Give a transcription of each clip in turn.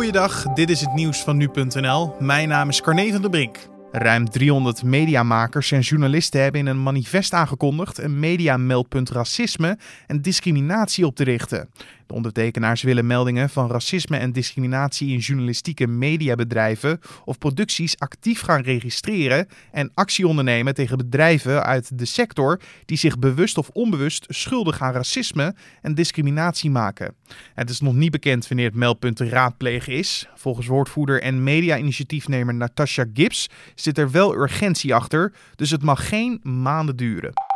Goeiedag, dit is het nieuws van nu.nl. Mijn naam is Carne van der Brink. Ruim 300 mediamakers en journalisten hebben in een manifest aangekondigd een mediameldpunt racisme en discriminatie op te richten. De ondertekenaars willen meldingen van racisme en discriminatie in journalistieke mediabedrijven of producties actief gaan registreren en actie ondernemen tegen bedrijven uit de sector die zich bewust of onbewust schuldig aan racisme en discriminatie maken. Het is nog niet bekend wanneer het meldpunt te raadplegen is. Volgens woordvoerder en media-initiatiefnemer Natasha Gibbs zit er wel urgentie achter, dus het mag geen maanden duren.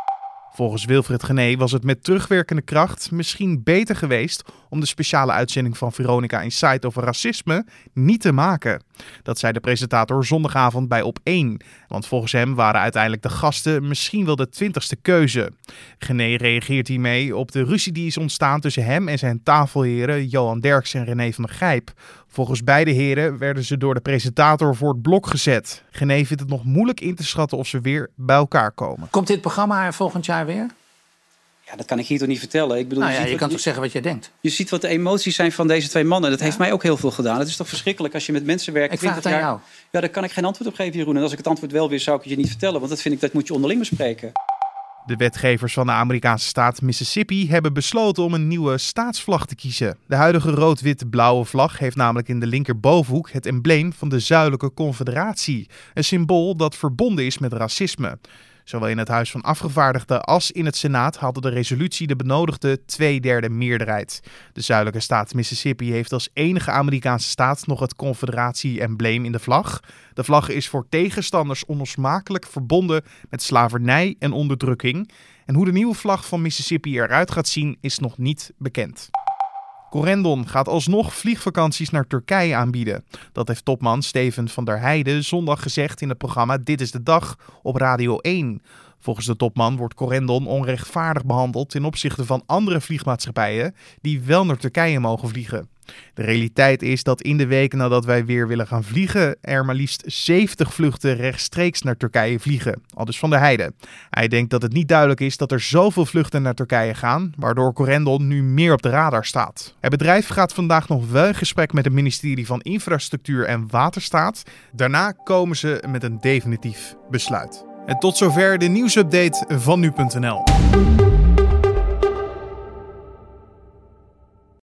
Volgens Wilfred Gené was het met terugwerkende kracht misschien beter geweest om de speciale uitzending van Veronica Insight over racisme niet te maken. Dat zei de presentator zondagavond bij Op1. Want volgens hem waren uiteindelijk de gasten misschien wel de twintigste keuze. Gené reageert hiermee op de ruzie die is ontstaan tussen hem en zijn tafelheren Johan Derks en René van der Gijp. Volgens beide heren werden ze door de presentator voor het blok gezet. Gené vindt het nog moeilijk in te schatten of ze weer bij elkaar komen. Komt dit programma er volgend jaar weer? Ja, dat kan ik hier toch niet vertellen. Ik bedoel, Nou ja, ziet je wat- kan toch zeggen wat jij denkt? je ziet wat de emoties zijn van deze twee mannen. Dat heeft mij ook heel veel gedaan. Het is toch verschrikkelijk als je met mensen werkt. Ik vraag 20 het aan jaar. jou. Ja, daar kan ik geen antwoord op geven, Jeroen. En als ik het antwoord wel weer zou ik het je niet vertellen. Want dat vind ik, dat moet je onderling bespreken. De wetgevers van de Amerikaanse staat Mississippi hebben besloten om een nieuwe staatsvlag te kiezen. De huidige rood-wit-blauwe vlag heeft namelijk in de linkerbovenhoek het embleem van de Zuidelijke Confederatie. Een symbool dat verbonden is met racisme. Zowel in het Huis van Afgevaardigden als in het Senaat hadden de resolutie de benodigde tweederde meerderheid. De zuidelijke staat Mississippi heeft als enige Amerikaanse staat nog het Confederatie-embleem in de vlag. De vlag is voor tegenstanders onlosmakelijk verbonden met slavernij en onderdrukking. En hoe de nieuwe vlag van Mississippi eruit gaat zien is nog niet bekend. Corendon gaat alsnog vliegvakanties naar Turkije aanbieden. Dat heeft topman Steven van der Heijden zondag gezegd in het programma Dit is de Dag op Radio 1. Volgens de topman wordt Corendon onrechtvaardig behandeld ten opzichte van andere vliegmaatschappijen die wel naar Turkije mogen vliegen. De realiteit is dat in de weken nadat wij weer willen gaan vliegen, er maar liefst 70 vluchten rechtstreeks naar Turkije vliegen. Al dus van der Heijden. Hij denkt dat het niet duidelijk is dat er zoveel vluchten naar Turkije gaan, waardoor Corendon nu meer op de radar staat. Het bedrijf gaat vandaag nog wel in gesprek met het ministerie van Infrastructuur en Waterstaat. Daarna komen ze met een definitief besluit. En tot zover de nieuwsupdate van nu.nl.